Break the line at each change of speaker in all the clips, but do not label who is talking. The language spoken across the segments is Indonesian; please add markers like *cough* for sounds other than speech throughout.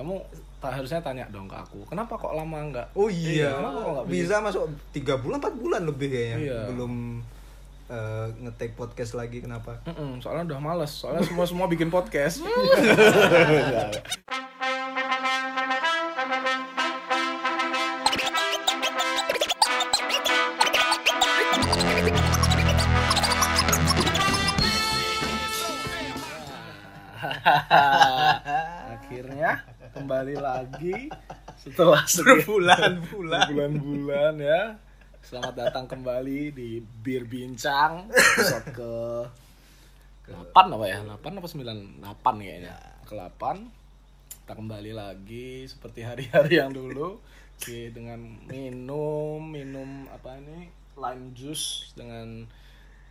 kamu tak harusnya tanya dong ke aku kenapa kok lama nggak
Oh iya,
kenapa kok bikin?
bisa masuk tiga bulan, empat bulan lebih kayaknya.
Iya.
Belum eh, nge-take podcast lagi kenapa?
Mm-mm, soalnya udah males soalnya semua semua bikin podcast *laughs* kembali lagi setelah
Berbulan-bulan.
bulan-bulan ya. Selamat datang kembali di bir bincang episode ke 8 apa ya? 8 apa 9 8 kayaknya. Ke 8 kita kembali lagi seperti hari-hari yang dulu. Oke, dengan minum minum apa ini? Lime juice dengan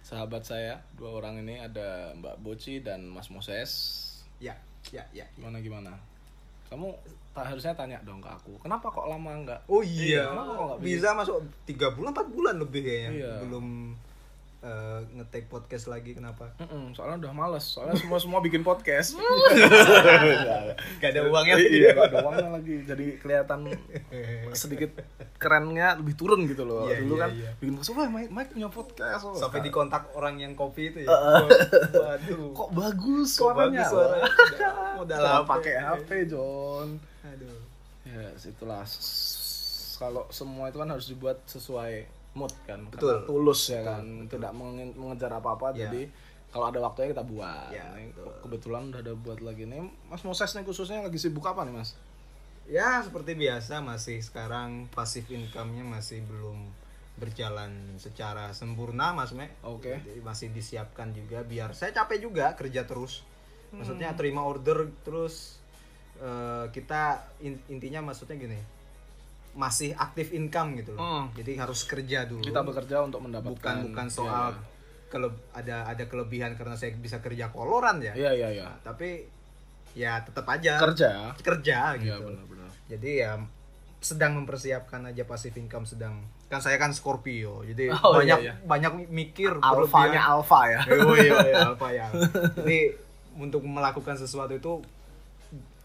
sahabat saya. Dua orang ini ada Mbak Boci dan Mas Moses.
Ya, ya, ya.
gimana gimana kamu tak harusnya tanya dong ke aku kenapa kok lama nggak
Oh iya,
kenapa kok nggak bikin?
bisa masuk tiga bulan, empat bulan lebih kayaknya.
Iya.
Belum eh, nge-take podcast lagi kenapa?
Mm-mm, soalnya udah males soalnya semua semua bikin podcast *laughs*
Gak ada uangnya.
iya gak ada uangnya lagi jadi kelihatan sedikit kerennya lebih turun gitu loh
Iya,
dulu
iya,
kan
iya.
bikin podcast wah Mike, Mike punya podcast oh,
Sampai
sekarang-
dikontak orang yang kopi itu ya. Waduh.
kok bagus
Kok
suaranya
bagus suaranya. *laughs* Modal
pakai HP John
Aduh.
ya itulah S- kalau semua itu kan harus dibuat sesuai mood kan
Betul.
Karena tulus ya kan tidak menge- mengejar apa-apa
Ya.
jadi kalau ada waktunya kita buat
Ya,
Ini
betul.
kebetulan udah ada buat lagi nih Mas Moses nih khususnya lagi sibuk apa nih Mas
Ya seperti biasa masih sekarang pasif income-nya masih belum berjalan secara sempurna Mas Me.
Oke.
Jadi masih disiapkan juga biar saya capek juga kerja terus.
Hmm.
Maksudnya terima order terus eh, kita in- intinya maksudnya gini. Masih aktif income gitu loh.
Hmm.
Jadi harus kerja dulu.
kita bekerja untuk mendapatkan
bukan bukan
Iya,
soal kele- ada ada kelebihan karena saya bisa kerja koloran ya.
iya iya iya
Nah, tapi ya tetap aja
kerja
kerja
iya
gitu
benar-benar
jadi ya sedang mempersiapkan aja passive income sedang kan saya kan Scorpio jadi *laughs*
Oh,
banyak
iya, iya.
banyak mikir
alfanya alfa ya *laughs*
oh iya, iya *laughs* alfa ya jadi untuk melakukan sesuatu itu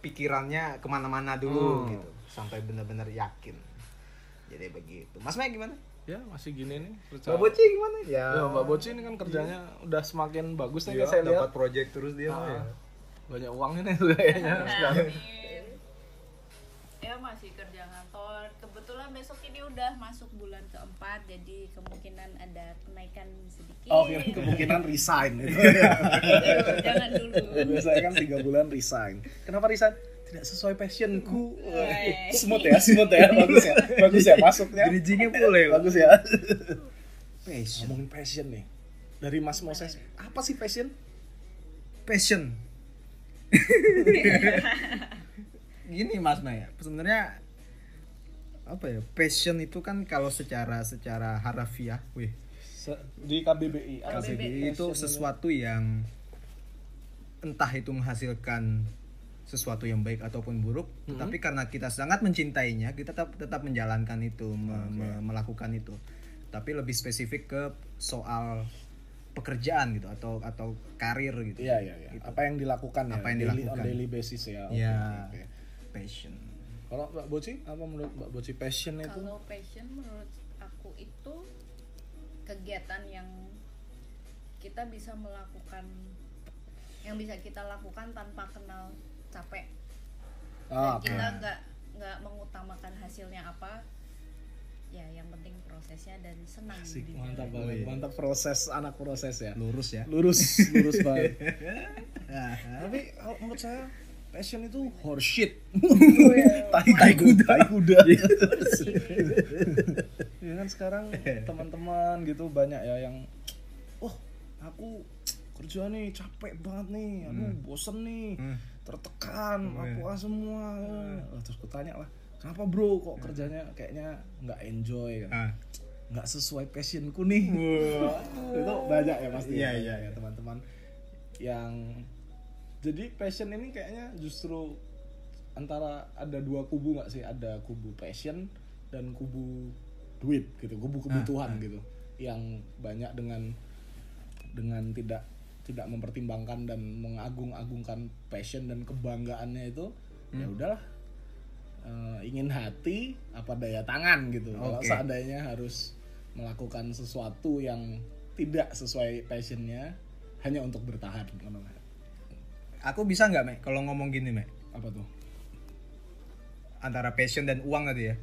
pikirannya ke mana-mana dulu
Hmm.
gitu sampai benar-benar yakin jadi begitu Mas Mike gimana
ya masih gini nih
Mbak Boci gimana ya
ya Mbak Boci ini kan kerjanya udah semakin bagus nih
Iya,
saya lihat
dapat project terus dia
Ah.
mah ya.
banyak uangnya nih kayaknya sekarang.
Ya masih kerja kantor. Kebetulan besok ini udah masuk bulan keempat, jadi kemungkinan ada kenaikan sedikit.
oh kira kemungkinan resign gitu *laughs*
jangan dulu.
biasanya kan tiga bulan resign kenapa resign tidak sesuai passionku. *laughs* Smooth ya smooth ya. Bagus ya. Bagus ya masuknya.
Bridgingnya boleh
bagus ya.
Passion.
Ngomongin passion nih. Dari Mas Moses apa sih passion?
Passion. *laughs* Gini mas Maya sebenarnya apa ya passion itu kan kalau secara secara harafiah wih.
Di KBBI sih?
KBBI itu sesuatu yang entah itu menghasilkan sesuatu yang baik ataupun buruk
Mhm.
tapi karena kita sangat mencintainya kita tetap tetap menjalankan itu me- me- melakukan itu tapi lebih spesifik ke soal pekerjaan gitu atau atau karir gitu
Iya iya iya. Apa yang dilakukan ya?
Apa yang
daily-
dilakukan.
on daily basis ya. Oke,
ya
oke, oke.
passion
Kalau Mbak Boci apa menurut Mbak Boci passion itu?
Kalau passion menurut aku itu kegiatan yang kita bisa melakukan yang bisa kita lakukan tanpa kenal capek dan
Ah, oke.
kita nggak nggak mengutamakan hasilnya apa ya yang penting prosesnya dan senang
Asik,
di
mantap banget. Mantap proses anak proses ya.
lurus ya
Lurus, lurus banget. *laughs* Tapi menurut saya passion itu horseshit. *laughs* tai kuda. Tai kuda. *laughs* ya kan sekarang teman-teman gitu banyak ya yang oh aku kerja nih capek banget nih, aku bosen nih,
Hmm.
Tertekan,
Oh,
aku ah semua. Oh, terus kutanya lah, kenapa bro kok kerjanya kayaknya nggak enjoy? Kan?
Ah.
nggak sesuai passionku nih. Itu banyak ya pasti
Iya,
ya,
iya,
ya teman-teman yang jadi passion ini kayaknya justru antara ada dua kubu nggak sih? Ada kubu passion dan kubu duit gitu kubu kebutuhan gitu. Yang banyak dengan dengan tidak tidak mempertimbangkan dan mengagung-agungkan passion dan kebanggaannya itu ya udahlah eh, ingin hati apa daya tangan gitu kalau
Oke.
seandainya harus melakukan sesuatu yang tidak sesuai passionnya hanya untuk bertahan.
Aku bisa nggak, Mek? Kalau ngomong gini, Mek.
apa tuh
Antara passion dan uang tadi ya.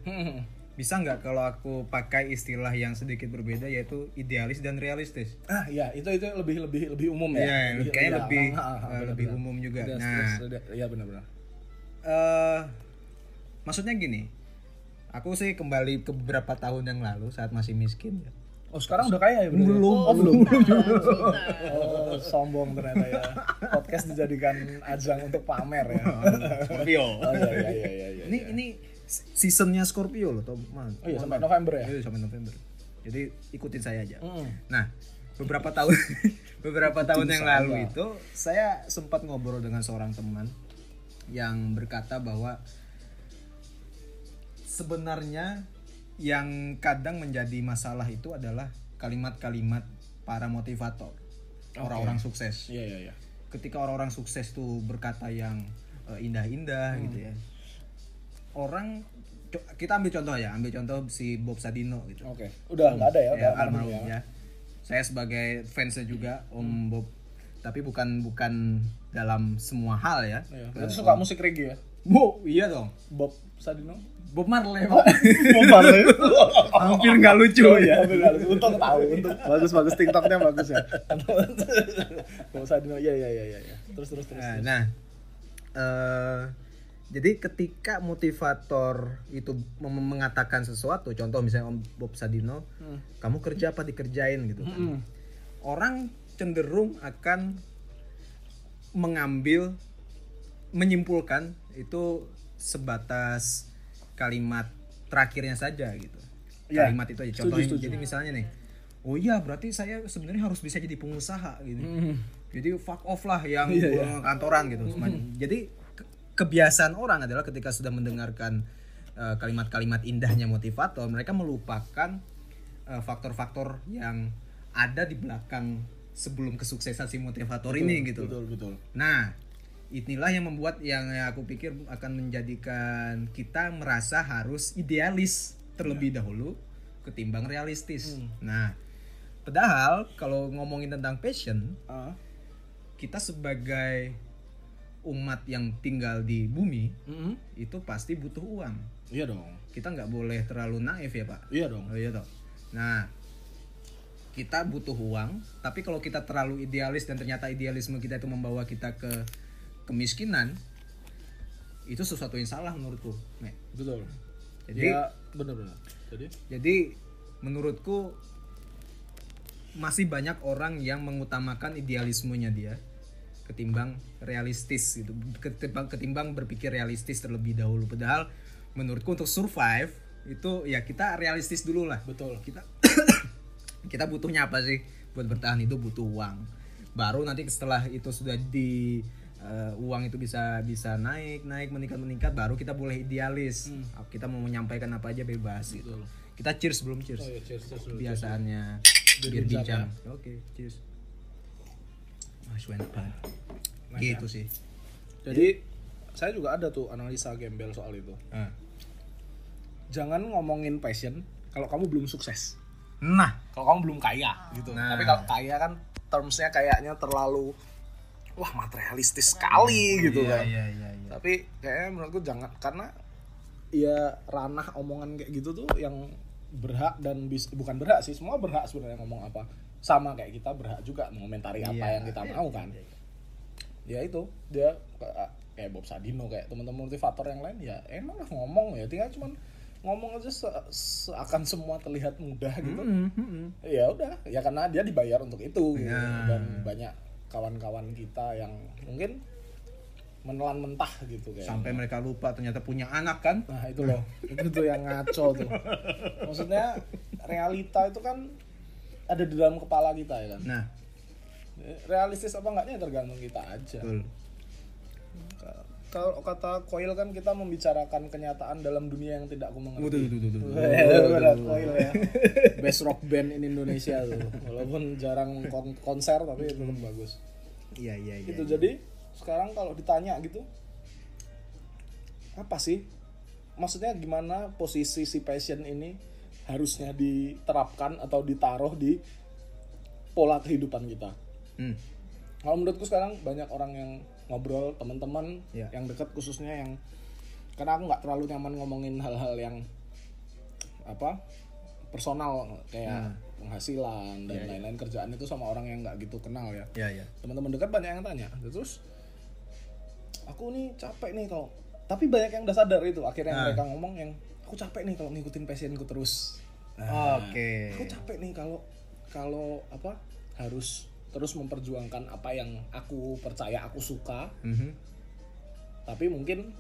Bisa nggak kalau aku pakai istilah yang sedikit berbeda yaitu idealis dan realistis?
ah ya itu itu lebih lebih lebih umum ya
Iya,
Lebih-
kayaknya
iya,
lebih
ah, ah, ah,
eh,
benar,
lebih
benar.
umum juga.
Udah,
Nah,
terus, udah, iya benar-benar
eh maksudnya gini. Aku sih kembali ke beberapa tahun yang lalu saat masih miskin.
oh sekarang udah kaya ya bener ya?
Belum.
oh, belum
Sultan.
oh sombong ternyata ya podcast dijadikan ajang untuk pamer ya *laughs*
Scorpio.
oh iya iya iya iya, iya.
Ini ini seasonnya Scorpio loh, teman.
oh iya sampai November ya
Iya, sampai November. Jadi ikutin saya aja.
Mm.
Nah, beberapa tahun *laughs* beberapa tahun yang
saya.
lalu itu saya sempat ngobrol dengan seorang teman yang berkata bahwa sebenarnya yang kadang menjadi masalah itu adalah kalimat-kalimat para motivator, orang-orang sukses.
iya iya iya
Ketika orang-orang sukses tuh berkata yang eh, indah-indah gitu ya. Orang kita ambil contoh ya, ambil contoh si Bob Sadino gitu
oke udah nggak ada ya
ya, almarhum
ya.
ya. Saya sebagai fansnya juga Om Bob, tapi bukan bukan dalam semua hal ya.
Iya. Berarti suka musik reggae ya
Wow, iya dong.
Bob Sadino
Bob Marley Pak. *laughs*
Bob Marley *laughs*
Hampir nggak lucu
Oh
ya.
iya. Untung tahu, untung bagus bagus TikToknya bagus ya. *laughs* Bob Sadino, iya iya iya iya. Terus terus terus.
Nah, nah, eh, jadi ketika motivator itu mengatakan sesuatu, contoh misalnya Om Bob Sadino,
Hmm.
kamu kerja apa dikerjain gitu kan.
Mm.
Orang cenderung akan mengambil menyimpulkan itu sebatas kalimat terakhirnya saja gitu.
Iya.
Kalimat itu aja
Setuju,
contohnya
setuju.
jadi misalnya nih. Oh iya, berarti saya sebenarnya harus bisa jadi pengusaha gitu.
Mm.
Jadi fuck off lah yang
iya.
pulang kantoran gitu. Jadi ke- kebiasaan orang adalah ketika sudah mendengarkan eh, kalimat-kalimat indahnya motivator, mereka melupakan eh, faktor-faktor yang ada di belakang sebelum kesuksesan si motivator ini gitu.
Betul betul.
Nah, inilah yang membuat yang aku pikir akan menjadikan kita merasa harus idealis terlebih dahulu ketimbang realistis. Nah, padahal kalau ngomongin tentang passion,
Ah.
kita sebagai umat yang tinggal di bumi
Mm-mm.
itu pasti butuh uang.
Iya dong.
Kita nggak boleh terlalu naif ya pak.
Iya dong.
Oh iya toh. Nah, kita butuh uang, tapi kalau kita terlalu idealis dan ternyata idealisme kita itu membawa kita ke kemiskinan, itu sesuatu yang salah menurutku. Mek.
Betul.
Jadi-
ya, benar benar. Jadi
Jadi menurutku masih banyak orang yang mengutamakan idealismenya dia ketimbang realistis gitu. Ketimbang ketimbang berpikir realistis terlebih dahulu. Padahal menurutku untuk survive itu ya kita realistis dulu lah.
Betul.
kita *coughs* kita butuhnya apa sih buat bertahan itu butuh uang. Baru nanti setelah itu sudah di eh, uang itu bisa bisa naik naik meningkat meningkat baru kita boleh idealis. Kita mau menyampaikan apa aja bebas gitu.
Betul.
kita cheers belum cheers?
Oh iya, cheers cheers
kebiasaannya
Bir
bir
bincang,
oke cheers Mas enak banget gitu sih
Jadi saya juga ada tuh analisa gembel soal itu.
Ah.
Jangan ngomongin passion kalau kamu belum sukses.
nah
Kalau kamu belum kaya gitu.
Nah.
Tapi kalau kaya kan termsnya kayaknya terlalu wah materialistis sekali gitu
iya
kan.
iya iya iya.
Tapi kayaknya menurutku jangan karena ya ranah omongan kayak gitu tuh yang berhak dan bis, bukan berhak sih semua berhak sebenarnya ngomong apa sama kayak kita berhak juga mengomentari apa
Iya.
yang kita mau kan. Ya itu dia kayak- Bob Sadino kayak teman-teman motivator yang lain ya emang lah ngomong ya tinggal cuman ngomong aja se- seakan semua terlihat mudah gitu.
Mm, mm, mm.
ya udah ya karena dia dibayar untuk itu. Gitu. Dan banyak kawan-kawan kita yang mungkin menelan mentah gitu kayak.
Sampai mereka lupa ternyata punya anak kan?
Nah itu loh. Itu tuh yang ngaco tuh. *laughs* Maksudnya realita itu kan ada di dalam kepala kita ya kan?
Nah.
Realistis apa enggaknya tergantung kita aja.
Betul.
Kalau kata Koil kan kita membicarakan kenyataan dalam dunia yang tidak aku mengerti.
Betul, betul, betul,
Koil ya. *laughs* Best rock band in Indonesia tuh. Walaupun jarang kon- konser tapi itu tetap bagus.
Iya iya iya
gitu. jadi sekarang kalau ditanya gitu apa sih? Maksudnya gimana posisi si passion ini harusnya diterapkan atau ditaruh di pola kehidupan kita
Hmm.
kalau menurutku sekarang banyak orang yang ngobrol teman-teman
Ya.
yang dekat khususnya yang karena aku nggak terlalu nyaman ngomongin hal-hal yang apa personal kayak penghasilan dan lain-lain kerjaan itu sama orang yang nggak gitu kenal ya
Ya ya.
teman-teman dekat banyak yang tanya terus aku nih capek nih kalau tapi banyak yang udah sadar itu akhirnya
Nah.
mereka ngomong yang aku capek nih kalau ngikutin passionku terus. Nah,
Oke.
aku capek nih kalau kalau apa harus terus memperjuangkan apa yang aku percaya aku suka.
Mhm.
tapi mungkin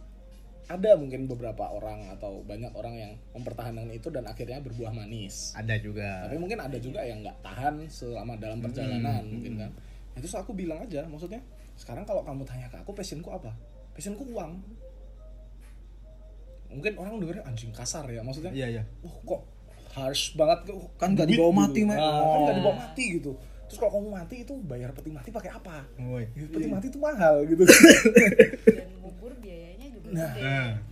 ada mungkin beberapa orang atau banyak orang yang mempertahankan itu dan akhirnya berbuah manis.
Ada juga.
tapi mungkin ada juga yang nggak tahan selama dalam perjalanan mungkin kan. Nah, terus aku bilang aja maksudnya sekarang kalau kamu tanya ke aku passionku apa? Passionku uang mungkin orang dengernya anjing kasar ya maksudnya
Iya iya.
wah kok harsh banget kok
Kan nggak
duit
dibawa
gitu.
mati, Mak.
Nah, kan nggak
Oh.
dibawa mati gitu terus kalau kamu mati itu bayar peti mati pakai apa
Woi.
Ya, peti mati itu mahal gitu *laughs*
dan ngubur biayanya juga
Nah.
gede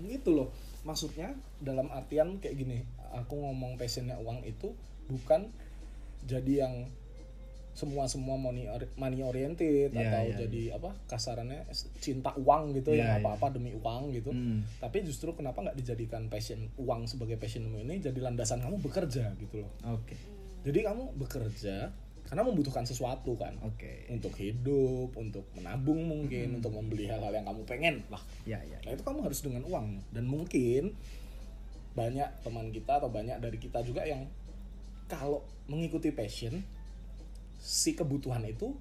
gitu loh maksudnya dalam artian kayak gini aku ngomong passionnya uang itu bukan jadi yang semua semua money money oriented
Iya,
atau
iya,
jadi apa kasarannya cinta uang gitu
Iya,
yang
iya.
apa-apa demi uang gitu
Hmm.
tapi justru kenapa nggak dijadikan passion uang sebagai passionmu ini jadi landasan kamu bekerja gitu loh
Oke.
jadi kamu bekerja karena membutuhkan sesuatu kan
Oke.
untuk hidup untuk menabung mungkin untuk membeli hal-hal yang kamu pengen lah
Ya ya.
Nah itu kamu harus dengan uang dan mungkin banyak teman kita atau banyak dari kita juga yang kalau mengikuti passion si kebutuhan itu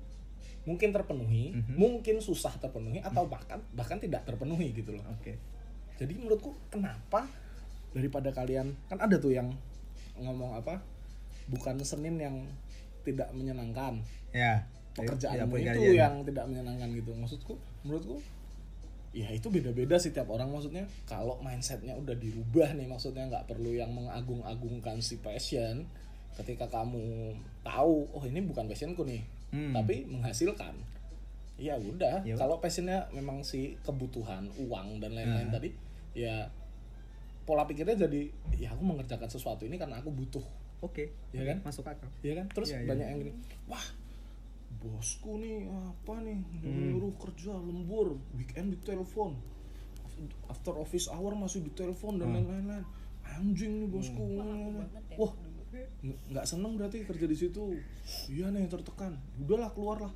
mungkin terpenuhi, mungkin susah terpenuhi atau bahkan bahkan tidak terpenuhi gitu loh.
Oke.
Jadi menurutku kenapa daripada kalian kan ada tuh yang ngomong apa bukan Senin yang tidak menyenangkan
Ya.
pekerjaanmu
Ya,
itu yang tidak menyenangkan gitu maksudku menurutku ya itu beda-beda sih tiap orang maksudnya kalau mindsetnya udah dirubah nih maksudnya nggak perlu yang mengagung-agungkan si passion ketika kamu tahu oh ini bukan passionku nih
Hmm.
tapi menghasilkan ya udah
Ya
kalau passionnya memang si kebutuhan uang dan lain-lain
Nah.
tadi ya pola pikirnya jadi ya aku mengerjakan sesuatu ini karena aku butuh
Oke.
Iya kan?
Masuk akal.
Iya kan? Terus
Iya, iya.
banyak yang gini, wah bosku nih apa nih nyuruh kerja lembur weekend di telepon after office hour masih di telepon dan lain-lain anjing nih bosku
ya
wah nggak seneng berarti kerja di situ iya nih tertekan udahlah keluar lah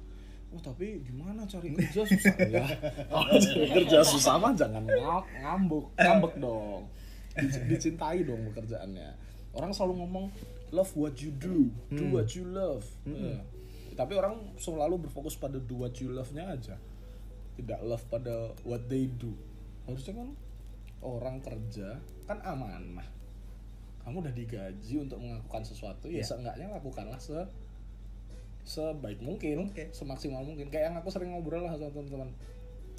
Wah tapi gimana cari kerja susah *laughs* ya? Kalau cari kerja susah mah jangan ngam- ngambuk, ngambek dong. Dic- Dicintai dong pekerjaannya. Orang selalu ngomong love what you do, do what you love. Ya. Tapi orang selalu berfokus pada do what you love-nya aja. Tidak love pada what they do. Harusnya kan orang kerja kan amanah. Kamu udah digaji untuk melakukan sesuatu, ya seenggaknya lakukanlah se sebaik mungkin,
Oke.
semaksimal mungkin. Kayak yang aku sering ngobrol lah sama teman-teman.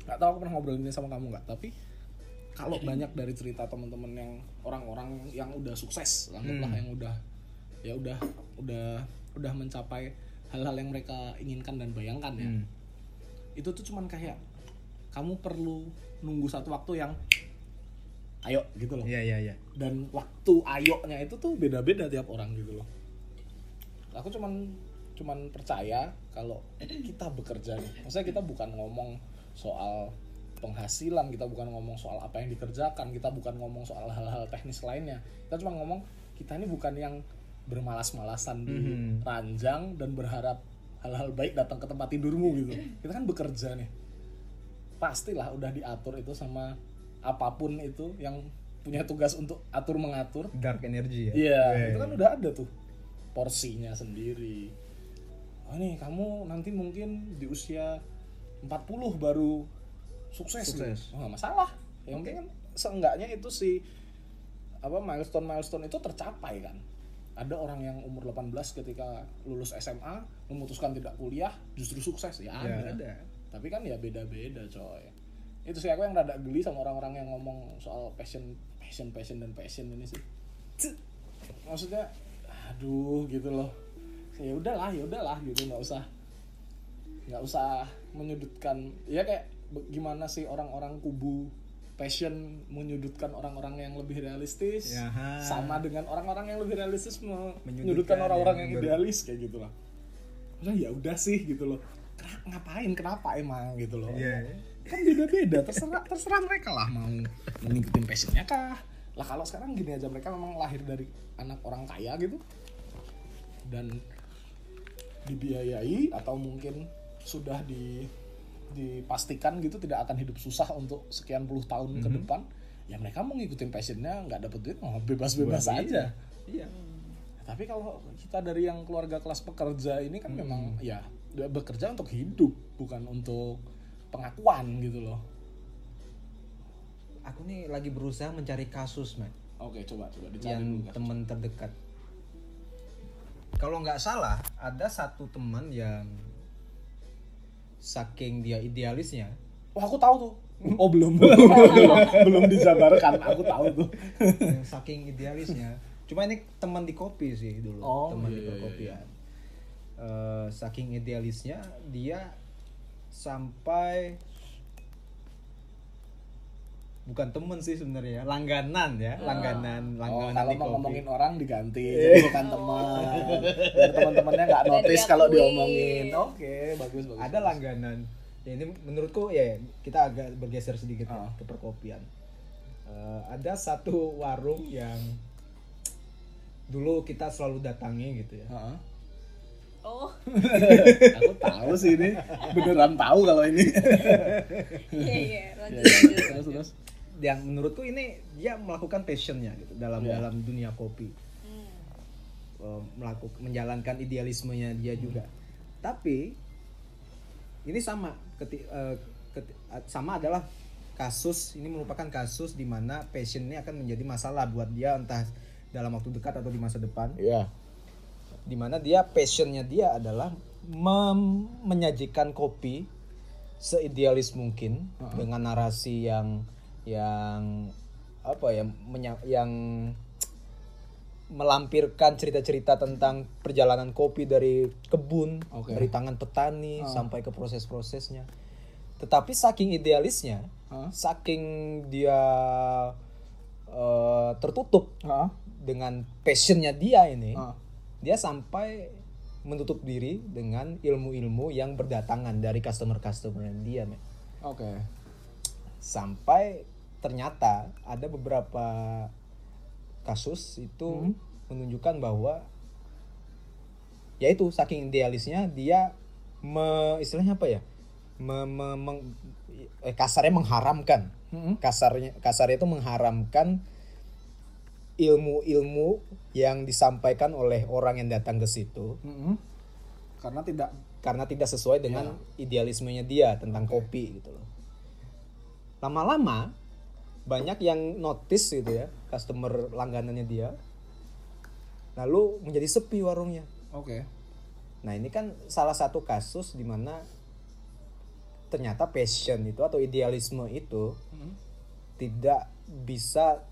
Gak tau aku pernah ngobrol ini sama kamu nggak, tapi kalau banyak dari cerita teman-teman yang orang-orang yang udah sukses, anggaplah yang udah ya udah udah udah mencapai hal-hal yang mereka inginkan dan bayangkan ya.
Hmm.
Itu tuh cuman kayak kamu perlu nunggu satu waktu yang ayo gitu loh.
Iya iya iya.
Dan waktu ayonya itu tuh beda-beda tiap orang gitu loh. Aku cuman cuman percaya kalau kita bekerja nih. Maksudnya kita bukan ngomong soal penghasilan, kita bukan ngomong soal apa yang dikerjakan, kita bukan ngomong soal hal-hal teknis lainnya. Kita cuma ngomong kita ini bukan yang bermalas-malasan di
Mhm.
ranjang dan berharap hal-hal baik datang ke tempat tidurmu gitu. Kita kan bekerja nih. Pastilah udah diatur itu sama apa pun itu yang punya tugas untuk atur mengatur.
Dark energy ya.
Iya,
Iya,
itu
iya.
kan udah ada tuh porsinya sendiri. Oh nih kamu nanti mungkin di usia 40 baru sukses.
Sukses.
Oh, nggak masalah. Yang penting kan seenggaknya itu si apa milestone milestone itu tercapai kan. Ada orang yang umur 18 ketika lulus SMA memutuskan tidak kuliah justru sukses ya,
Ya,
ada.
ada.
Tapi kan ya beda-beda coy. Itu sih aku yang rada geli sama orang-orang yang ngomong soal passion, passion, passion dan passion ini sih. Maksudnya, aduh gitu loh. Ya udahlah, ya udahlah gitu nggak usah, nggak usah menyudutkan. Ya kayak gimana sih orang-orang kubu passion menyudutkan orang-orang yang lebih realistis
Ya, ha.
sama dengan orang-orang yang lebih realistis me-
Menyudutkan
menyudutkan orang-orang yang,
yang
idealis kayak gitu lah Maksudnya ya udah sih gitu loh Kena- ngapain kenapa emang gitu loh
Iya.
Kan beda-beda terserah terserah mereka lah mau mengikuti passionnya kah. Lah kalau sekarang gini aja mereka memang lahir dari anak orang kaya gitu. Dan dibiayai atau mungkin sudah di dipastikan gitu tidak akan hidup susah untuk sekian puluh tahun ke depan ya mereka mau ngikutin passionnya nggak dapet duit mau bebas-bebas aja.
Iya.
tapi kalau kita dari yang keluarga kelas pekerja ini kan memang ya dia bekerja untuk hidup bukan untuk pengakuan gitu loh.
Aku nih lagi berusaha mencari kasus, Mat.
oke coba coba dicari
yang
dulu
teman terdekat. Kalau nggak salah, ada satu teman yang saking dia idealisnya,
wah aku tahu tuh. Oh belum. *laughs* Belum. Belum dijabarkan. Aku tahu tuh.
Yang saking idealisnya. Cuma ini teman di kopi sih dulu,
Oh,
teman
iya,
di
iya,
perkopian. Eh, saking idealisnya dia sampai bukan temen sih sebenarnya langganan ya langganan
Oh,
langganan
kalau mau ngomongin orang diganti jadi bukan teman biar teman-temannya nggak notice kalau diomongin. Oke bagus bagus
ada langganan. Ya ini menurutku ya kita agak bergeser sedikit ya,
Ah.
ke perkopian. Eh, ada satu warung yang dulu kita selalu datangi gitu ya.
Heeh.
Oh. *laughs*
Aku tahu sih ini. Beneran tahu kalau ini.
Iya iya. Lanjut
Ya, ya.
lanjut
terus terus.
Yang menurutku ini dia melakukan passionnya gitu dalam
Iya.
dalam dunia kopi.
Hmm.
Melakukan menjalankan idealismenya dia juga. Tapi ini sama keti- eh, keti- eh, sama adalah kasus ini merupakan kasus di mana passion ini akan menjadi masalah buat dia entah dalam waktu dekat atau di masa depan.
Iya.
di mana dia passionnya dia adalah mem- menyajikan kopi seidealis mungkin dengan narasi yang yang apa ya menya- yang melampirkan cerita-cerita tentang perjalanan kopi dari kebun
Oke.
dari tangan petani sampai ke proses-prosesnya tetapi saking idealisnya
Hah?
saking dia eh, tertutup
Heeh.
dengan passionnya dia ini
Heeh.
Dia sampai menutup diri dengan ilmu-ilmu yang berdatangan dari customer-customer dia men.
oke
sampai ternyata ada beberapa kasus itu menunjukkan bahwa yaitu saking idealisnya dia me, istilahnya apa ya me, me- meng- eh, kasarnya mengharamkan
Mm-mm.
kasarnya kasarnya itu mengharamkan ilmu-ilmu yang disampaikan oleh orang yang datang ke situ
Mm-mm. karena tidak
karena tidak sesuai dengan idealismenya dia tentang kopi gitu loh. Lama-lama banyak yang notice gitu ya customer langganannya dia, lalu menjadi sepi warungnya.
oke
Nah ini kan salah satu kasus di mana ternyata passion itu atau idealisme itu
Mm.
tidak bisa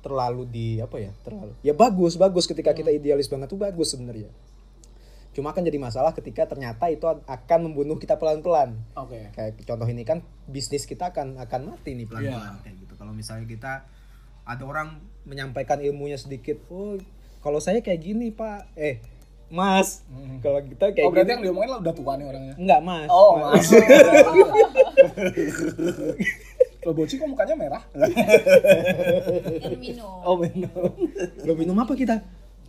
terlalu di apa ya terlalu ya bagus bagus ketika kita idealis banget tuh bagus sebenarnya. Cuma akan jadi masalah ketika ternyata itu akan membunuh kita pelan-pelan.
Oke.
Kayak contoh ini kan bisnis kita akan akan mati nih pelan-pelan
Iya.
kayak gitu. Kalau misalnya kita ada orang menyampaikan ilmunya sedikit oh kalau saya kayak gini pak. Eh mas. Kalau kita kayak
oh berarti
gini
yang diomongin lah udah tua nih orangnya.
Enggak mas.
Oh mas *laughs* *laughs* Loh, Boci kok mukanya merah?
minum
Oh, minum.
belum minum apa kita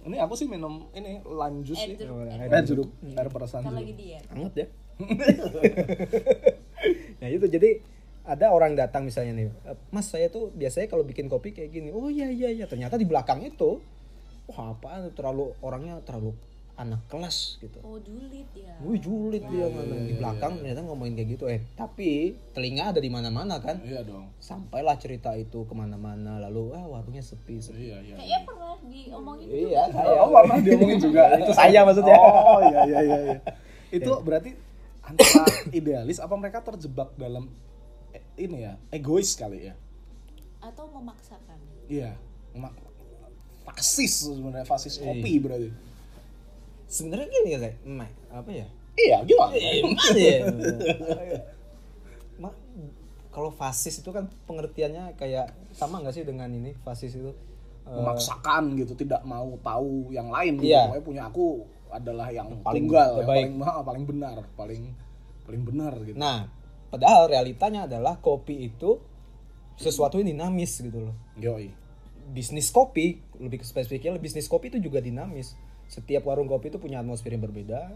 Ini aku sih minum ini lime juice
air
sih.
jeruk air
Eh, jeruk. Air perasan jeruk.
lagi diet
anget ya *laughs* nah itu jadi ada orang datang misalnya nih "Eh, mas saya tuh biasanya kalau bikin kopi kayak gini oh iya iya iya ternyata di belakang itu wah apa terlalu orangnya terlalu anak kelas gitu
oh julid ya
Wih julid dia mana di belakang ternyata ngomongin kayak gitu eh tapi telinga ada di mana-mana kan
Iya dong.
sampailah cerita itu ke mana-mana lalu ah warungnya sepi sepi
Iya, iya.
kayaknya pernah diomongin
iya
Oh,
saya
pernah diomongin *laughs* juga.
itu saya maksudnya
Oh, iya iya iya iya. *laughs* Itu berarti antara idealis apa mereka terjebak dalam eh, ini ya, egois kali ya?
atau memaksakan
Iya. Ma- fasis sebenarnya fasis kopi berarti.
Sebenarnya gini ya saya apa ya
Iya, gimana?
Gimana ya? *laughs* Ma- kalau fasis itu kan pengertiannya kayak sama nggak sih dengan ini fasis itu Eh,
memaksakan gitu tidak mau tahu yang lain gitu.
Iya.
Pokoknya punya aku adalah yang
Paling
tunggal yang paling mahal paling benar paling paling benar gitu
nah padahal realitanya adalah kopi itu sesuatu yang dinamis gitu loh
yoi
bisnis kopi lebih spesifiknya bisnis kopi itu juga dinamis setiap warung kopi itu punya atmosfer yang berbeda.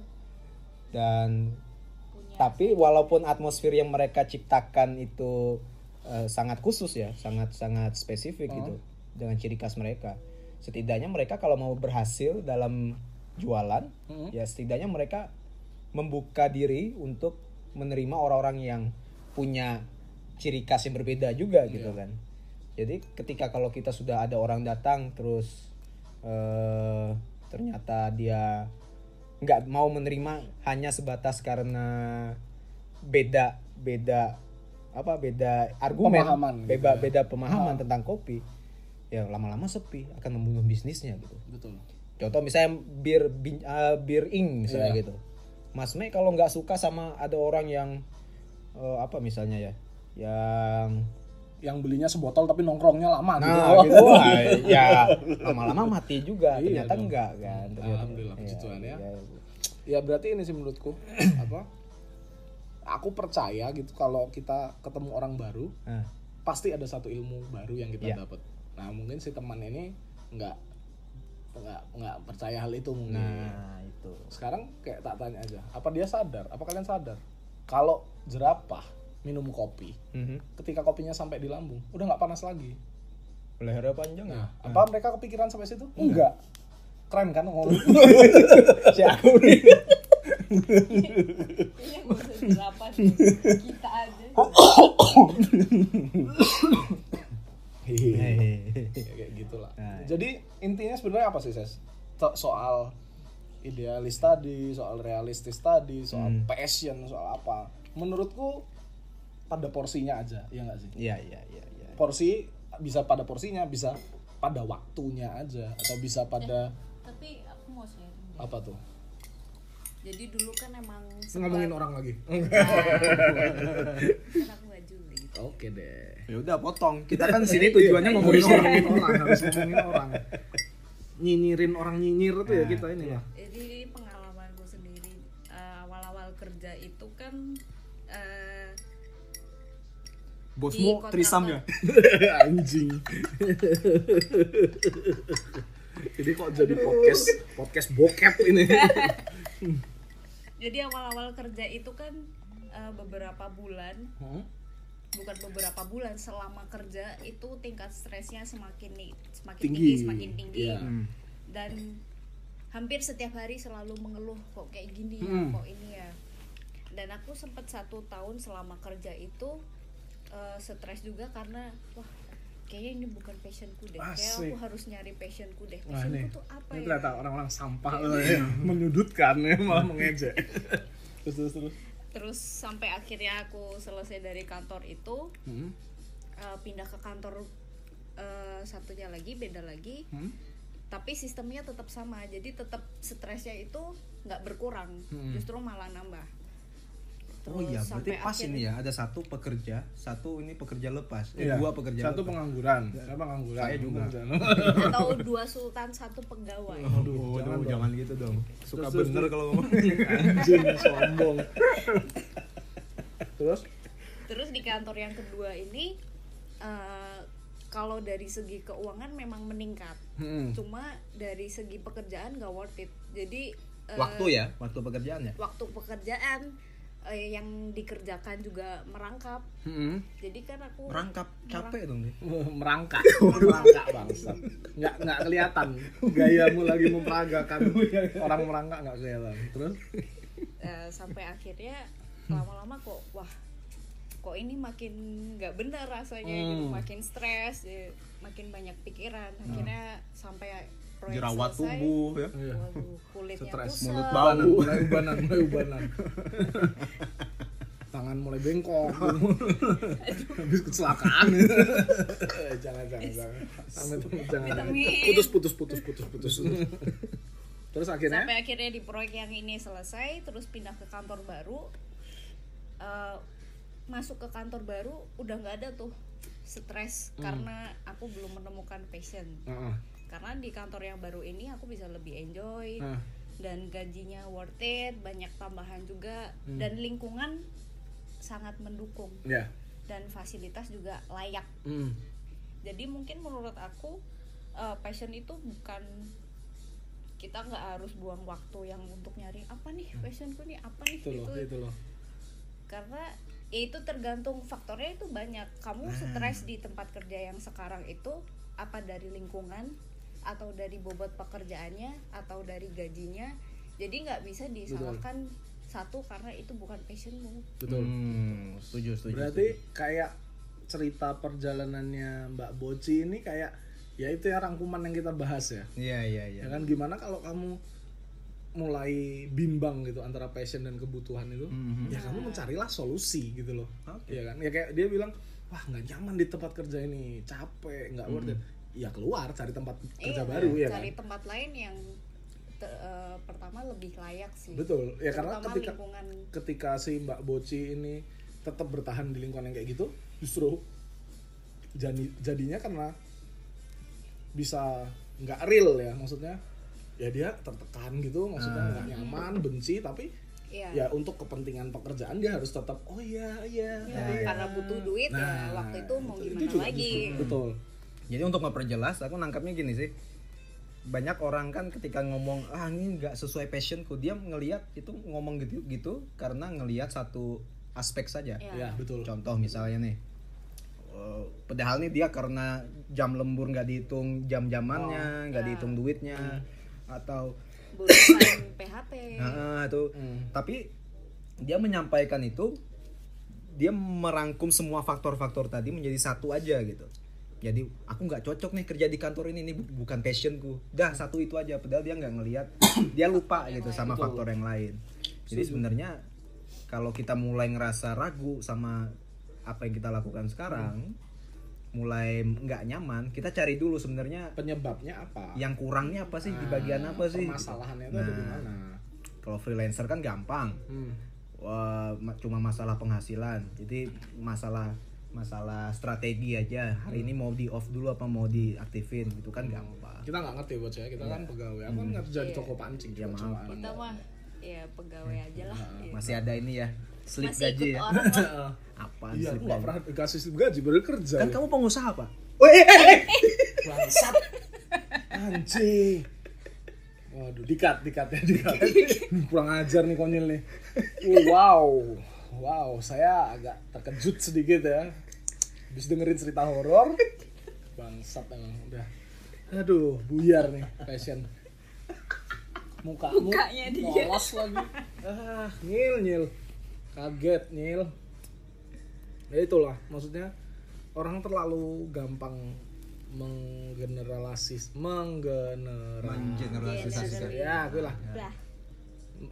Dan
punya.
tapi walaupun atmosfer yang mereka ciptakan itu eh, sangat khusus ya sangat sangat spesifik gitu dengan ciri khas mereka. Setidaknya mereka kalau mau berhasil dalam jualan
Hmm.
ya setidaknya mereka membuka diri untuk menerima orang-orang yang punya ciri khas yang berbeda juga gitu kan. Jadi ketika kalau kita sudah ada orang datang terus eh ternyata dia nggak mau menerima hanya sebatas karena beda beda apa beda argumen
Pemahaman gitu
beda
ya.
beda pemahaman tentang kopi ya lama-lama sepi akan membunuh bisnisnya gitu
betul
contoh misalnya bir bin- eh, bir ing misalnya
Iya.
gitu Mas Mei kalau nggak suka sama ada orang yang eh, apa misalnya ya yang
yang belinya sebotol tapi nongkrongnya lama gitu
nah gitu. *laughs* wah, ya lama-lama mati juga
Iya
ternyata
dong.
enggak kan? Ternyata
Alhamdulillah, puji
Iya,
Tuhan ya.
iya.
ya berarti ini sih menurutku *clears throat* apa aku percaya gitu kalau kita ketemu orang baru
Nah,
pasti ada satu ilmu baru yang kita
Iya.
dapat. Nah mungkin si teman ini nggak nggak nggak percaya hal itu mungkin.
Nah itu.
Sekarang kayak tak tanya aja apa dia sadar? Apa kalian sadar? Kalau jerapah minum kopi.
Mhm.
ketika kopinya sampai di lambung udah nggak panas lagi.
Lehernya panjang
nah,
ya
apa mereka kepikiran sampai situ? Enggak. Keren kan ngomong? *laughs*
Si aku nih.
Kita aja.
Ya, kayak gitulah.
Nah, iya.
jadi intinya sebenarnya apa sih ses? So- soal idealis tadi soal realistis tadi soal
Hmm.
passion soal apa. Menurutku pada porsinya aja ya nggak sih?
Iya iya iya iya.
Porsi bisa pada porsinya bisa pada waktunya aja atau bisa pada
tapi aku mau deh.
apa tuh?
Jadi dulu kan emang
ngomongin orang lagi. *laughs*
Kan aku gak juli gitu.
Oke deh.
Ya udah potong. Kita kan sini tujuannya ngomongin orang.
ngomongin orang harus ngomongin orang. Nyinyirin orang nyinyir tuh ya kita ini lah.
Jadi pengalamanku sendiri eh, awal-awal kerja itu kan eh,
bosmu trisam ya
anjing. Jadi kok jadi podcast podcast bokep ini? *laughs*
Jadi awal-awal kerja itu kan eh, beberapa bulan.
Hmm?
bukan beberapa bulan selama kerja itu tingkat stresnya semakin semakin
Tinggi.
tinggi, semakin tinggi.
Iya.
dan hampir setiap hari selalu mengeluh kok kayak gini ya?
Hmm.
kok ini ya? Dan aku sempat satu tahun selama kerja itu eh, stres juga karena wah kayaknya ini bukan passionku deh kayak
Asik.
aku harus nyari passionku deh passionku tuh apa
ini
ya
ternyata orang-orang sampah loh ya. *laughs* menyudutkan ya malah mengejek *laughs* terus terus terus
terus sampai akhirnya aku selesai dari kantor itu
Hmm?
eh, pindah ke kantor eh, satunya lagi beda lagi
Hmm?
tapi sistemnya tetap sama jadi tetap stresnya itu nggak berkurang
Hmm.
justru malah nambah
Oh iya, berarti
sampai
pas
akhir-
ini ya. Ada satu pekerja, satu ini pekerja lepas. Eh,
Iya.
dua pekerja
satu
lepas.
pengangguran saya pengangguran
Saya juga.
atau dua sultan satu pegawai
Aduh,
jangan
jangan,
dong.
jangan gitu dong. Suka
Terus, terus,
bener
terus.
kalau ngomong.
anjing sombong terus
terus di kantor yang kedua ini eh, kalau dari segi keuangan memang meningkat
Hmm.
cuma dari segi pekerjaan gak worth it jadi eh,
waktu ya, waktu pekerjaan ya.
waktu pekerjaan eh, yang dikerjakan juga merangkap.
Hmm.
jadi kan aku
Merangkap capek dong deh. *laughs* *laughs*
merangkak. Merangkak bangsat nggak nggak kelihatan. Gayamu lagi memperagakan *laughs* orang merangkak nggak kelihatan. Terus?
Eh, sampai akhirnya lama-lama kok wah kok ini makin nggak bener rasanya gitu
Hmm.
makin stres ya, makin banyak pikiran. Akhirnya sampai proyek
Jerawat
selesai,
tubuh ya.
Iya.
waduh kulitnya
stres mulut ubanan mulai ubanan mulai ubanan. *laughs* Tangan mulai bengkok. Habis kecelakaan. *laughs* Jangan jangan jangan. Jangan jangan.
Amit.
putus putus putus putus putus. *laughs* Terus akhirnya?
Sampai akhirnya di proyek yang ini selesai terus pindah ke kantor baru. Eh, masuk ke kantor baru udah nggak ada tuh stres karena aku belum menemukan passion.
Heeh.
Karena di kantor yang baru ini aku bisa lebih enjoy
Nah,
dan gajinya worth it banyak tambahan juga. Dan lingkungan sangat mendukung.
Ya.
dan fasilitas juga layak.
Mm.
jadi mungkin menurut aku uh, passion itu bukan kita nggak harus buang waktu yang untuk nyari apa nih passionku nih? Apa nih?
Itu loh,
gitu.
itu loh.
karena ya itu tergantung faktornya itu banyak. Kamu stres di tempat kerja yang sekarang itu apa dari lingkungan atau dari bobot pekerjaannya atau dari gajinya jadi nggak bisa disalahkan satu karena itu bukan passionmu
Betul.
Hmm, setuju, setuju.
Berarti kayak cerita perjalanannya Mbak Boci ini kayak ya itu ya rangkuman yang kita bahas ya.
Iya, iya, iya.
Ya kan gimana kalau kamu mulai bimbang gitu antara passion dan kebutuhan itu,
Mhm.
ya kamu mencarilah solusi gitu loh.
Oke.
Ya kan? Ya kayak dia bilang, "Wah, nggak nyaman di tempat kerja ini, capek, nggak worth it." Ya keluar cari tempat kerja
Iya,
baru ya kan.
cari tempat lain yang te- eh, pertama lebih layak sih
Betul. Ya karena ketika
lingkungan
ketika si Mbak Boci ini tetap bertahan di lingkungan yang kayak gitu, justru jadi jadinya karena bisa nggak real ya, maksudnya ya dia tertekan gitu, maksudnya nggak nyaman, benci, tapi
Iya.
ya untuk kepentingan pekerjaan dia harus tetap oh iya iya.
Ya,
iya.
karena butuh duit ya
Nah,
waktu itu mau
itu- itu
gimana
juga
lagi
justru- Betul.
Jadi untuk memperjelas, aku nangkapnya gini sih. Banyak orang kan ketika ngomong ah ini nggak sesuai passionku, dia ngelihat itu ngomong gitu gitu karena ngelihat satu aspek saja.
Iya.
Ya, betul.
Contoh misalnya nih, eh, padahal nih dia karena jam lembur nggak dihitung jam-jamannya, nggak
ya.
dihitung duitnya, atau
buruan PHP
nah, itu.
Hmm.
Tapi dia menyampaikan itu, dia merangkum semua faktor-faktor tadi menjadi satu aja gitu. Jadi aku nggak cocok nih kerja di kantor ini, ini bu- bukan passionku. Dah satu itu aja. Padahal dia nggak ngelihat, dia lupa gitu sama
Betul.
faktor yang lain. Jadi sebenarnya kalau kita mulai ngerasa ragu sama apa yang kita lakukan sekarang, mulai nggak nyaman, kita cari dulu sebenarnya
Penyebabnya apa?
yang kurangnya apa sih di bagian
Ah,
apa sih? gitu.
Permasalahannya itu ada di
Nah.
mana?
Kalau freelancer kan gampang.
Hmm.
Wah, ma- cuma masalah penghasilan. Jadi masalah masalah strategi aja. Hari ini mau di off dulu apa mau diaktifin gitu kan gampang.
Kita nggak ngerti buat saya, kita kan pegawai. Aku kan kerja di
Iya.
toko pancing.
Ya, maaf.
kita mah ya pegawai aja lah Iya.
Masih ada ini ya, slip
masih
gaji ya. *laughs* Apa
Iya,
slip
aku nggak
gaji?
pernah dikasih slip gaji, baru kerja.
Kan
ya.
kamu pengusaha, Pak. *laughs*
Bangsat. Anjing. Waduh, dikat, dikat ya, dikat. *laughs* Kurang ajar nih konyol nih. Wow. Wow, saya agak terkejut sedikit ya. Habis dengerin cerita horor. Bangsat emang udah. Aduh, buyar nih passion. Mukamu
Mukanya dia.
polos lagi. Ah, nyil, nyil. Kaget, nyil. Ya itulah, maksudnya orang terlalu gampang menggeneralis menggeneralisasi
Mengeneralisasikan.
ya gue lah
udah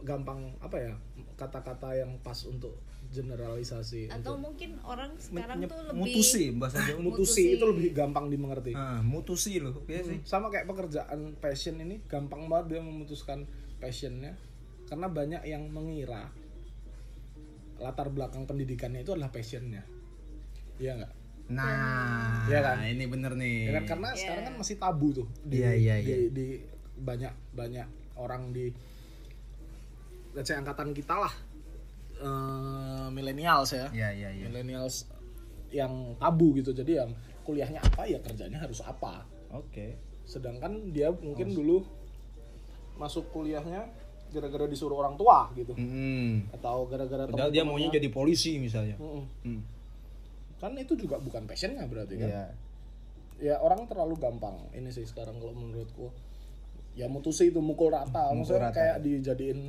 gampang apa ya kata-kata yang pas untuk generalisasi
atau
untuk
mungkin orang sekarang
Menye-
tuh lebih
mutusi bahasa Jawa.
mutusi
mutusi.
itu lebih gampang dimengerti
Ah, mutusi loh, iya sih.
sama kayak pekerjaan passion ini gampang banget dia memutuskan passionnya karena banyak yang mengira latar belakang pendidikannya itu adalah passionnya iya nggak
Nah,
Iya kan?
ini bener nih.
ya kan karena sekarang kan masih tabu tuh di,
Iya, iya,
di,
iya.
di banyak banyak orang di let's say angkatan kita lah eh millennials ya
Iya, iya, iya.
millennials yang tabu gitu jadi yang kuliahnya apa ya kerjanya harus apa
Oke.
sedangkan dia mungkin dulu masuk kuliahnya gara-gara disuruh orang tua gitu
Mm-mm.
atau gara-gara
Padahal dia maunya jadi polisi misalnya.
Mm-mm.
Hmm.
kan itu juga bukan passionnya berarti kan
Iya.
ya orang terlalu gampang ini sih sekarang kalau menurutku ya mutusi itu mukul rata
Mukul
maksudnya
rata.
kayak dijadiin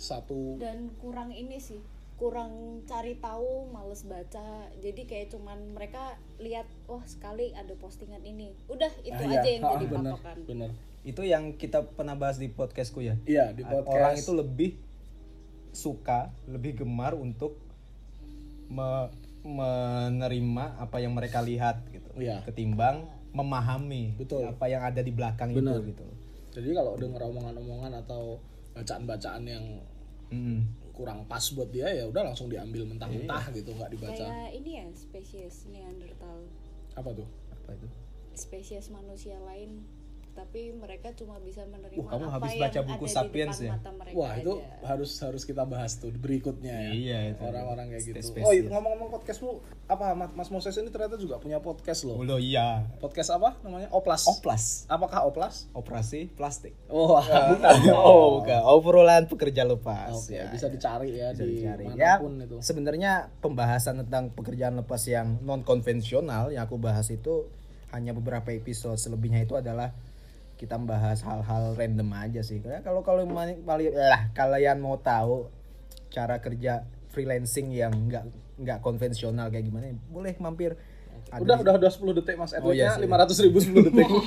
satu
dan kurang ini sih kurang cari tahu males baca jadi kayak cuman mereka lihat wah sekali ada postingan ini udah itu
Ah, iya.
aja yang
Ah,
jadi
bener,
patokan
bener
Itu yang kita pernah bahas di podcastku ya.
iya di podcast
Orang itu lebih suka, lebih gemar untuk me- menerima apa yang mereka lihat gitu.
Iya.
Ketimbang memahami
Betul.
apa yang ada di belakang
Bener.
itu gitu.
jadi kalau denger omongan-omongan atau bacaan-bacaan yang
Mm.
kurang pas buat dia ya udah langsung diambil mentah-mentah
Iya.
gitu nggak dibaca.
Kayak ini ya spesies Neanderthal.
Apa tuh?
Apa itu?
Spesies manusia lain tapi mereka cuma bisa menerima
Uh, kamu
apa
habis
yang
baca buku
ada
Sapiens
di depan
ya?
mata mereka
Wah itu
aja.
harus harus kita bahas tuh berikutnya ya.
Iya, itu.
Orang-orang kayak gitu.
Spesies.
Oh iya, ngomong-ngomong podcastmu apa Mas Moses ini ternyata juga punya podcast loh.
Ulo iya
Podcast apa namanya? Oplas.
oplas
Apakah Oplas?
operasi plastik
Oh, *laughs* *laughs*
oh bukan obrolan pekerja lepas
Oke,
Ya,
bisa
ya.
dicari ya
Bisa
di
dicari. Ya,
mana pun itu.
sebenarnya pembahasan tentang pekerjaan lepas yang non konvensional yang aku bahas itu hanya beberapa episode selebihnya itu adalah kita membahas hal-hal random aja sih karena kalau kalau paling lah kalian mau tahu cara kerja freelancing yang nggak nggak konvensional kayak gimana boleh mampir Ada
Udah,
di-
udah, udah 10 detik Mas.
Oh, iya
Edwardnya
sih.
500 ribu 10 detik. *laughs*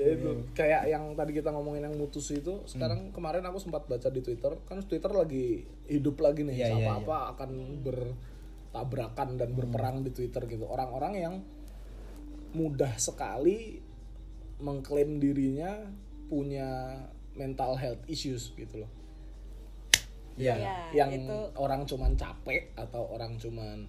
Ya itu kayak yang tadi kita ngomongin yang mutus itu sekarang kemarin aku sempat baca di Twitter kan Twitter lagi hidup lagi nih
Iya, iya,
siapa apa akan bertabrakan dan berperang di Twitter gitu orang-orang yang mudah sekali mengklaim dirinya punya mental health issues gitu loh
Iya.
Ya,
yang
itu
orang cuman capek atau orang cuman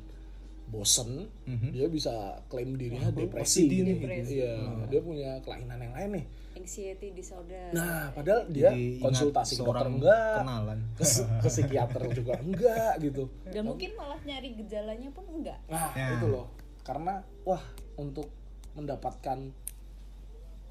bosen dia bisa klaim dirinya depresi
OCD nih,
gitu.
Depresi.
iya dia punya kelainan yang lain nih
anxiety disorder
nah padahal dia
Jadi
konsultasi ke dokter enggak
kenalan.
ke, ke psikiater juga enggak gitu
dan mungkin malah nyari gejalanya pun enggak
nah
Ya.
itu loh karena wah untuk mendapatkan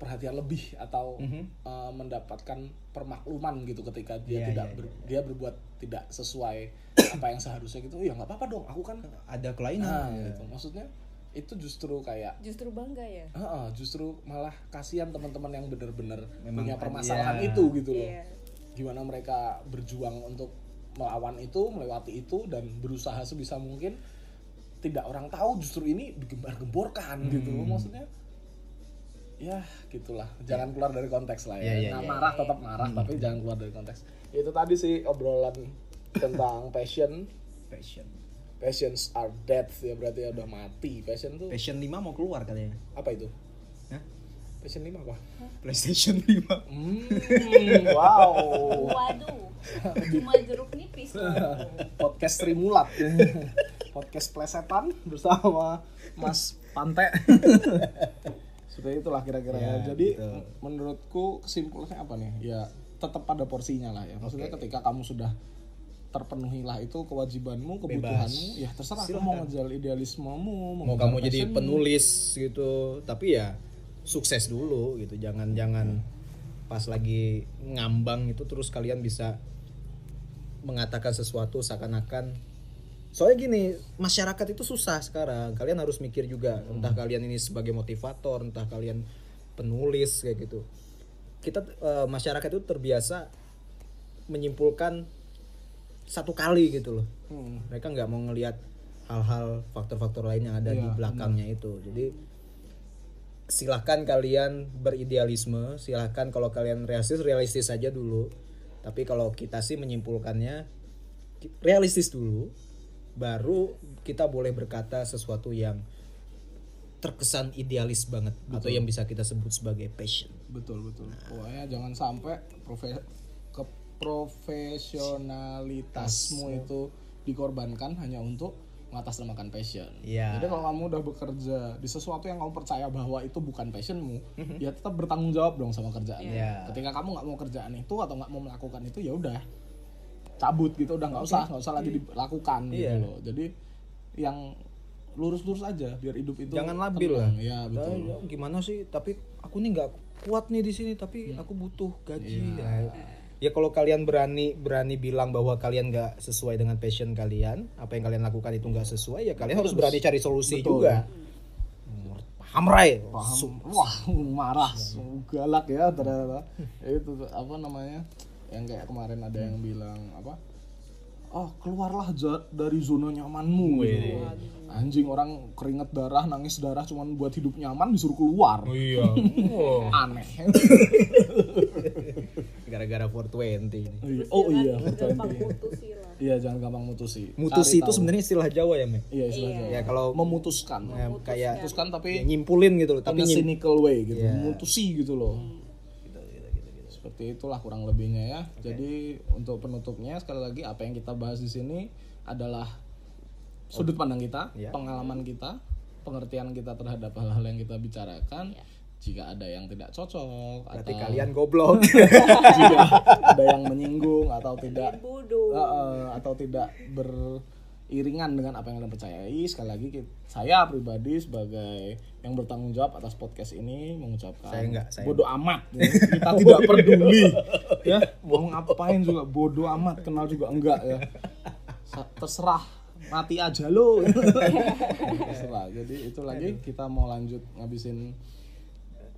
perhatian lebih atau eh, mendapatkan permakluman gitu ketika dia
Iya,
tidak
iya,
ber- dia berbuat tidak sesuai *coughs* apa yang seharusnya gitu oh ya nggak apa-apa dong aku kan
ada
nah,
kelainan
gitu. Maksudnya itu justru kayak
justru bangga ya?
Heeh, justru malah kasihan teman-teman yang benar-benar punya
ada-
permasalahan
iya.
itu gitu loh.
Iya.
gimana mereka berjuang untuk melawan itu melewati itu dan berusaha sebisa mungkin tidak orang tahu justru ini digembar-gemborkan gitu
Hmm.
loh maksudnya. Ya gitulah. Jangan keluar dari konteks lah ya,
Iya, iya,
Nah,
iya.
marah tetap marah tapi jangan keluar dari konteks. Itu tadi sih obrolan tentang passion.
Passion.
Passions are dead ya berarti ya udah mati. Passion tuh
passion 5 mau keluar katanya.
Apa itu?
Hah?
Passion 5 apa?
PlayStation 5
hmm, wow.
Waduh. Cuma jeruk nipis
podcast Trimulat. Podcast plesetan bersama Mas Pante. Seperti itulah kira-kira ya,
Ya,
jadi m- menurutku kesimpulannya apa nih? Ya tetap pada porsinya lah ya. Maksudnya ketika kamu sudah terpenuhilah itu kewajibanmu kebutuhanmu ya terserah kamu mau ngejar idealismemu
mau
ngejar
kamu jadi penulis gitu. Tapi ya sukses dulu gitu. Jangan jangan pas lagi ngambang itu terus kalian bisa mengatakan sesuatu seakan-akan. Soalnya gini masyarakat itu susah sekarang. Kalian harus mikir juga entah kalian ini sebagai motivator entah kalian penulis kayak gitu. Kita eh, masyarakat itu terbiasa menyimpulkan satu kali gitu loh.
Hmm.
mereka nggak mau ngelihat hal-hal faktor-faktor lain yang ada di
Iya,
belakangnya itu. Jadi silahkan kalian beridealisme silahkan kalau kalian realistis realistis saja dulu. Tapi kalau kita sih menyimpulkannya realistis dulu baru kita boleh berkata sesuatu yang terkesan idealis banget atau yang bisa kita sebut sebagai passion.
Betul betul. Pokoknya jangan sampai profe ke profesionalitasmu itu dikorbankan hanya untuk mengatasnamakan passion.
Iya.
Jadi kalau kamu udah bekerja di sesuatu yang kamu percaya bahwa itu bukan passionmu, ya tetap bertanggung jawab dong sama kerjaan.
Iya.
Ketika kamu nggak mau kerjaan itu atau nggak mau melakukan itu ya udah cabut gitu, udah nggak usah nggak usah lagi dilakukan gitu
Iya.
loh. Jadi yang lurus-lurus aja biar hidup itu
jangan labil lah
tenang. Ya betul.
"Ah, ya, gimana sih tapi aku nih nggak kuat nih di sini tapi aku butuh gaji ya, ya kalau kalian berani berani bilang bahwa kalian nggak sesuai dengan passion kalian apa yang kalian lakukan itu nggak sesuai ya kalian harus berani cari solusi
Betul.
juga. Paham Ray?
Paham. Wah marah. Galak ya ternyata. Itu apa namanya yang kayak kemarin ada yang bilang apa? Oh keluarlah dari zona nyamanmu. Gitu. anjing orang keringet darah nangis darah cuman buat hidup nyaman disuruh keluar.
Iya. *laughs*
Aneh *laughs*
gara-gara 420 ini.
Iya. oh iya
gampang
betul.
putus sih lah.
Iya jangan gampang mutusi.
Mutusi
Cari
itu sebenarnya istilah Jawa ya Mek?
Iya istilahnya
ya kalau
memutuskan.
ya, kayak
memutuskan.
Ya,
tapi
nyimpulin gitu loh tapi
cynical way gitu.
Iya.
memutusi gitu loh. Seperti itulah kurang lebihnya ya. Jadi untuk penutupnya sekali lagi apa yang kita bahas di sini adalah sudut pandang kita
Ya.
pengalaman kita pengertian kita terhadap hal-hal yang kita bicarakan jika ada yang tidak cocok
Berarti
atau
kalian goblok. *laughs*
jika ada yang menyinggung atau tidak
bodoh.
Eh, atau tidak beriringan dengan apa yang kalian percayai sekali lagi saya pribadi sebagai yang bertanggung jawab atas podcast ini mengucapkan
Saya enggak, saya
bodoh amat. Ya. kita tidak peduli. Ya mau ngapain juga bodoh amat kenal juga enggak ya. Terserah mati aja lo. *laughs* Terserah. Jadi itu lagi kita mau lanjut ngabisin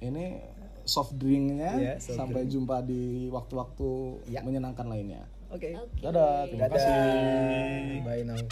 ini soft drinknya
yeah, soft
sampai drink. jumpa di waktu-waktu
yeah.
menyenangkan lainnya
oke
okay. okay.
dadah terima
dadah.
kasih
bye now